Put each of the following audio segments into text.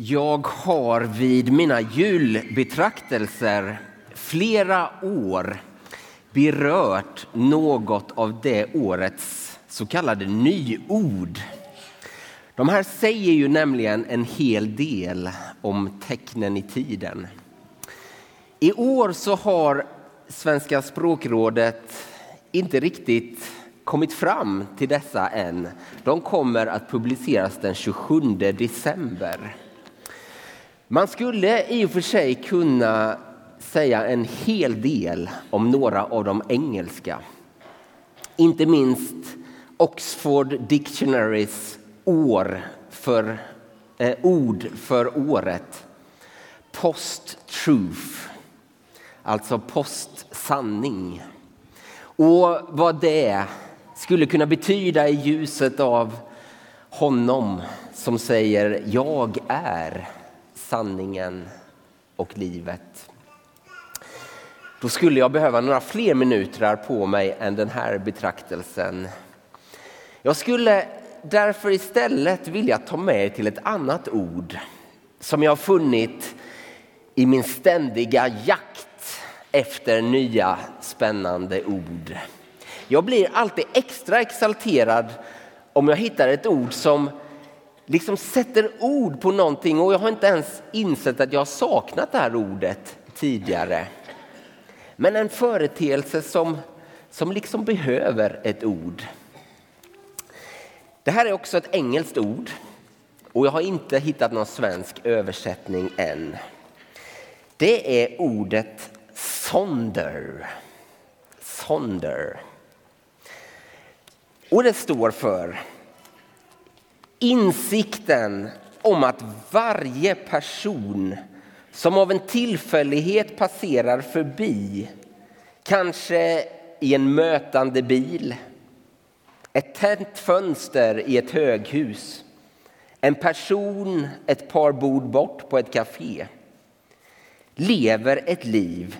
Jag har vid mina julbetraktelser flera år berört något av det årets så kallade nyord. De här säger ju nämligen en hel del om tecknen i tiden. I år så har Svenska språkrådet inte riktigt kommit fram till dessa än. De kommer att publiceras den 27 december. Man skulle i och för sig kunna säga en hel del om några av de engelska. Inte minst Oxford Dictionaries år för, eh, ord för året. Post-truth, alltså post-sanning. Och vad det skulle kunna betyda i ljuset av honom som säger jag är sanningen och livet. Då skulle jag behöva några fler minuter på mig än den här betraktelsen. Jag skulle därför istället vilja ta med er till ett annat ord som jag har funnit i min ständiga jakt efter nya spännande ord. Jag blir alltid extra exalterad om jag hittar ett ord som liksom sätter ord på någonting och jag har inte ens insett att jag har saknat det här ordet tidigare. Men en företeelse som, som liksom behöver ett ord. Det här är också ett engelskt ord och jag har inte hittat någon svensk översättning än. Det är ordet sonder. Sonder. Och det står för insikten om att varje person som av en tillfällighet passerar förbi, kanske i en mötande bil, ett tänt fönster i ett höghus, en person ett par bord bort på ett café, lever ett liv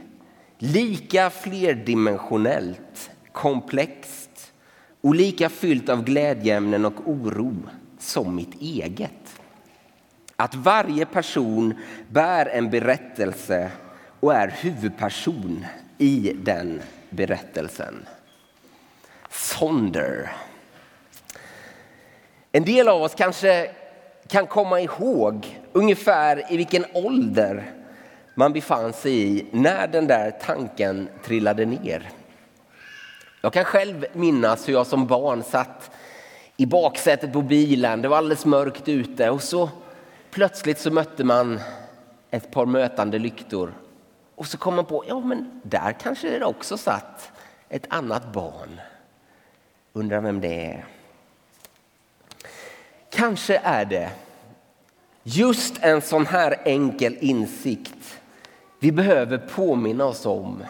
lika flerdimensionellt, komplext och lika fyllt av glädjeämnen och oro som mitt eget. Att varje person bär en berättelse och är huvudperson i den berättelsen. Sonder. En del av oss kanske kan komma ihåg ungefär i vilken ålder man befann sig i när den där tanken trillade ner. Jag kan själv minnas hur jag som barn satt i baksätet på bilen. Det var alldeles mörkt ute och så plötsligt så mötte man ett par mötande lyktor. Och så kom man på, ja men där kanske det också satt ett annat barn. Undrar vem det är. Kanske är det just en sån här enkel insikt vi behöver påminna oss om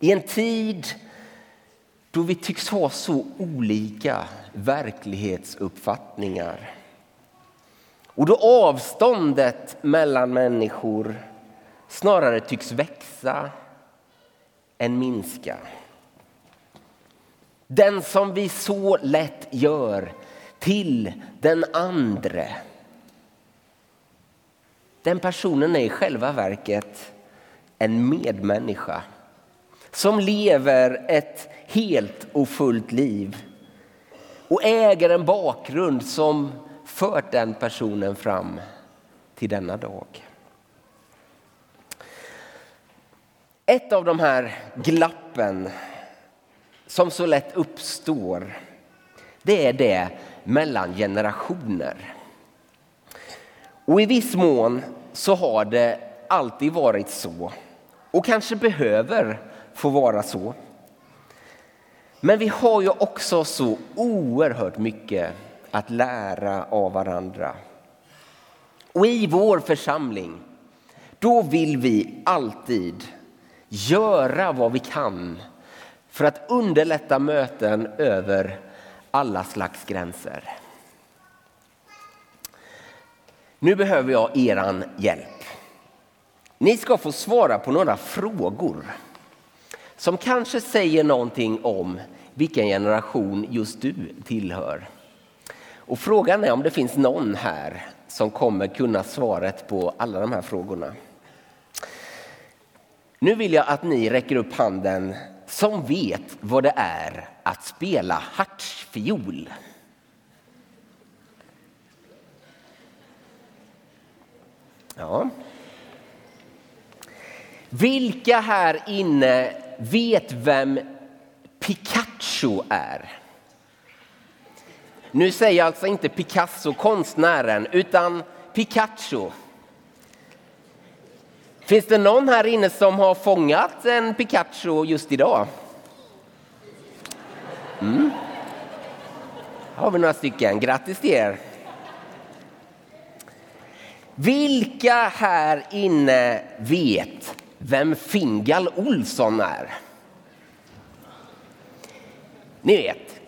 i en tid då vi tycks ha så olika verklighetsuppfattningar. Och då avståndet mellan människor snarare tycks växa än minska. Den som vi så lätt gör till den andre. Den personen är i själva verket en medmänniska som lever ett helt och fullt liv och äger en bakgrund som fört den personen fram till denna dag. Ett av de här glappen som så lätt uppstår, det är det mellan generationer. Och i viss mån så har det alltid varit så och kanske behöver få vara så. Men vi har ju också så oerhört mycket att lära av varandra. Och i vår församling, då vill vi alltid göra vad vi kan för att underlätta möten över alla slags gränser. Nu behöver jag er hjälp. Ni ska få svara på några frågor som kanske säger någonting om vilken generation just du tillhör. Och frågan är om det finns någon här som kommer kunna svaret på alla de här frågorna. Nu vill jag att ni räcker upp handen som vet vad det är att spela hartsfiol. Ja. Vilka här inne vet vem Picasso är? Nu säger jag alltså inte Picasso, konstnären, utan Picasso. Finns det någon här inne som har fångat en Picasso just idag? Mm. har vi några stycken. Grattis till er! Vilka här inne vet vem Fingal Olsson är? Ni vet,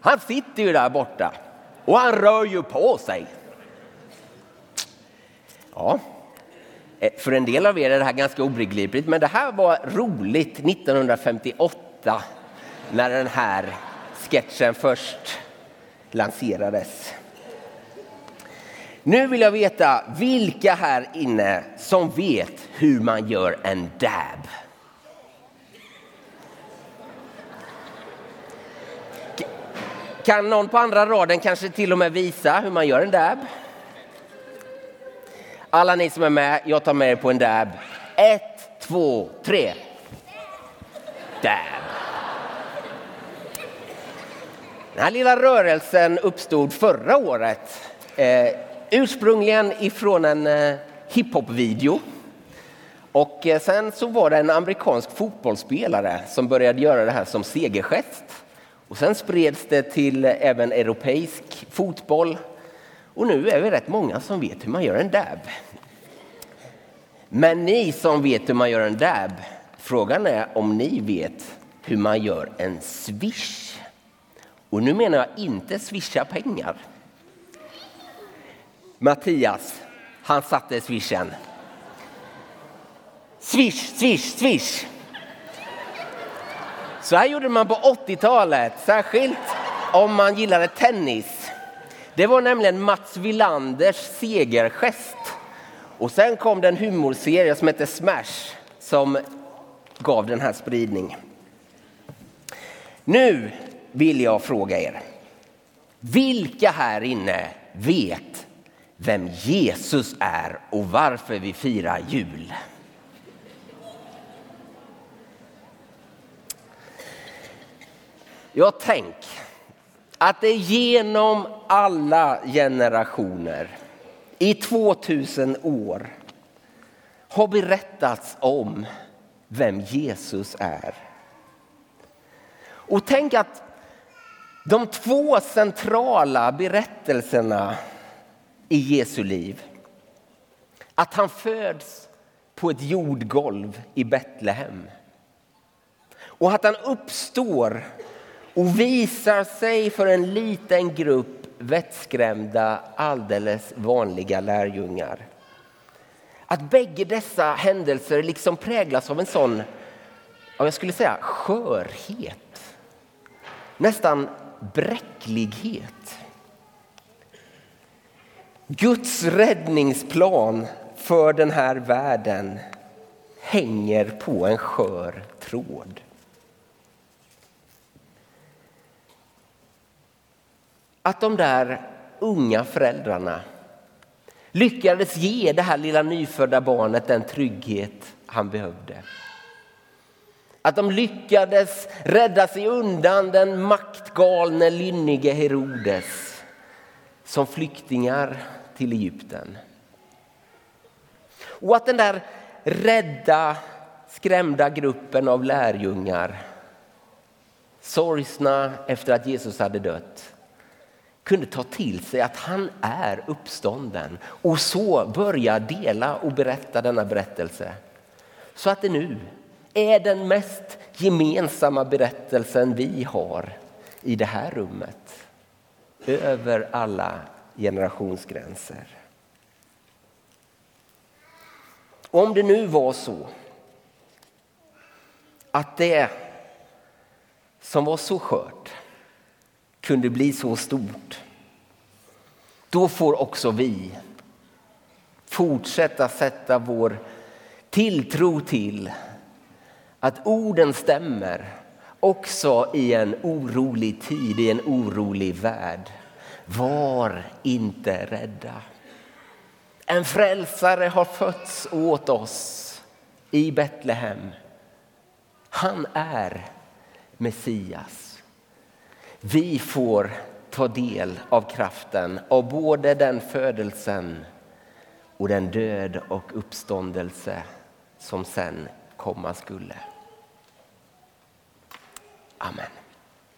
han sitter ju där borta och han rör ju på sig. Ja, eh, för en del av er är det här ganska obegripligt, men det här var roligt 1958 när den här sketchen först lanserades. Nu vill jag veta vilka här inne som vet hur man gör en dab. Kan någon på andra raden kanske till och med visa hur man gör en dab? Alla ni som är med, jag tar med er på en dab. Ett, två, tre. Dab. Den här lilla rörelsen uppstod förra året. Eh, ursprungligen ifrån en eh, hiphop-video. Och eh, sen så var det en amerikansk fotbollsspelare som började göra det här som segergest. Och sen spreds det till även europeisk fotboll. Och nu är vi rätt många som vet hur man gör en dab. Men ni som vet hur man gör en dab, frågan är om ni vet hur man gör en swish. Och nu menar jag inte swisha pengar. Mattias, han satte swishen. Swish, swish, swish. Så här gjorde man på 80-talet, särskilt om man gillade tennis. Det var nämligen Mats Wilanders segergest. Och sen kom det en humorserie som hette Smash som gav den här spridning. Nu vill jag fråga er. Vilka här inne vet vem Jesus är och varför vi firar jul? Jag tänk att det genom alla generationer i 2000 år har berättats om vem Jesus är. Och tänk att de två centrala berättelserna i Jesu liv. Att han föds på ett jordgolv i Betlehem. Och att han uppstår och visar sig för en liten grupp vettskrämda, alldeles vanliga lärjungar. Att bägge dessa händelser liksom präglas av en sån, jag skulle säga skörhet. Nästan bräcklighet. Guds räddningsplan för den här världen hänger på en skör tråd. Att de där unga föräldrarna lyckades ge det här lilla nyfödda barnet den trygghet han behövde. Att de lyckades rädda sig undan den maktgalne lynnige Herodes som flyktingar till Egypten. Och att den där rädda, skrämda gruppen av lärjungar sorgsna efter att Jesus hade dött kunde ta till sig att han är uppstånden och så börja dela och berätta denna berättelse. Så att det nu är den mest gemensamma berättelsen vi har i det här rummet. Över alla generationsgränser. Om det nu var så att det som var så skört kunde bli så stort. Då får också vi fortsätta sätta vår tilltro till att orden stämmer också i en orolig tid, i en orolig värld. Var inte rädda. En frälsare har fötts åt oss i Betlehem. Han är Messias. Vi får ta del av kraften av både den födelsen och den död och uppståndelse som sen komma skulle. Amen.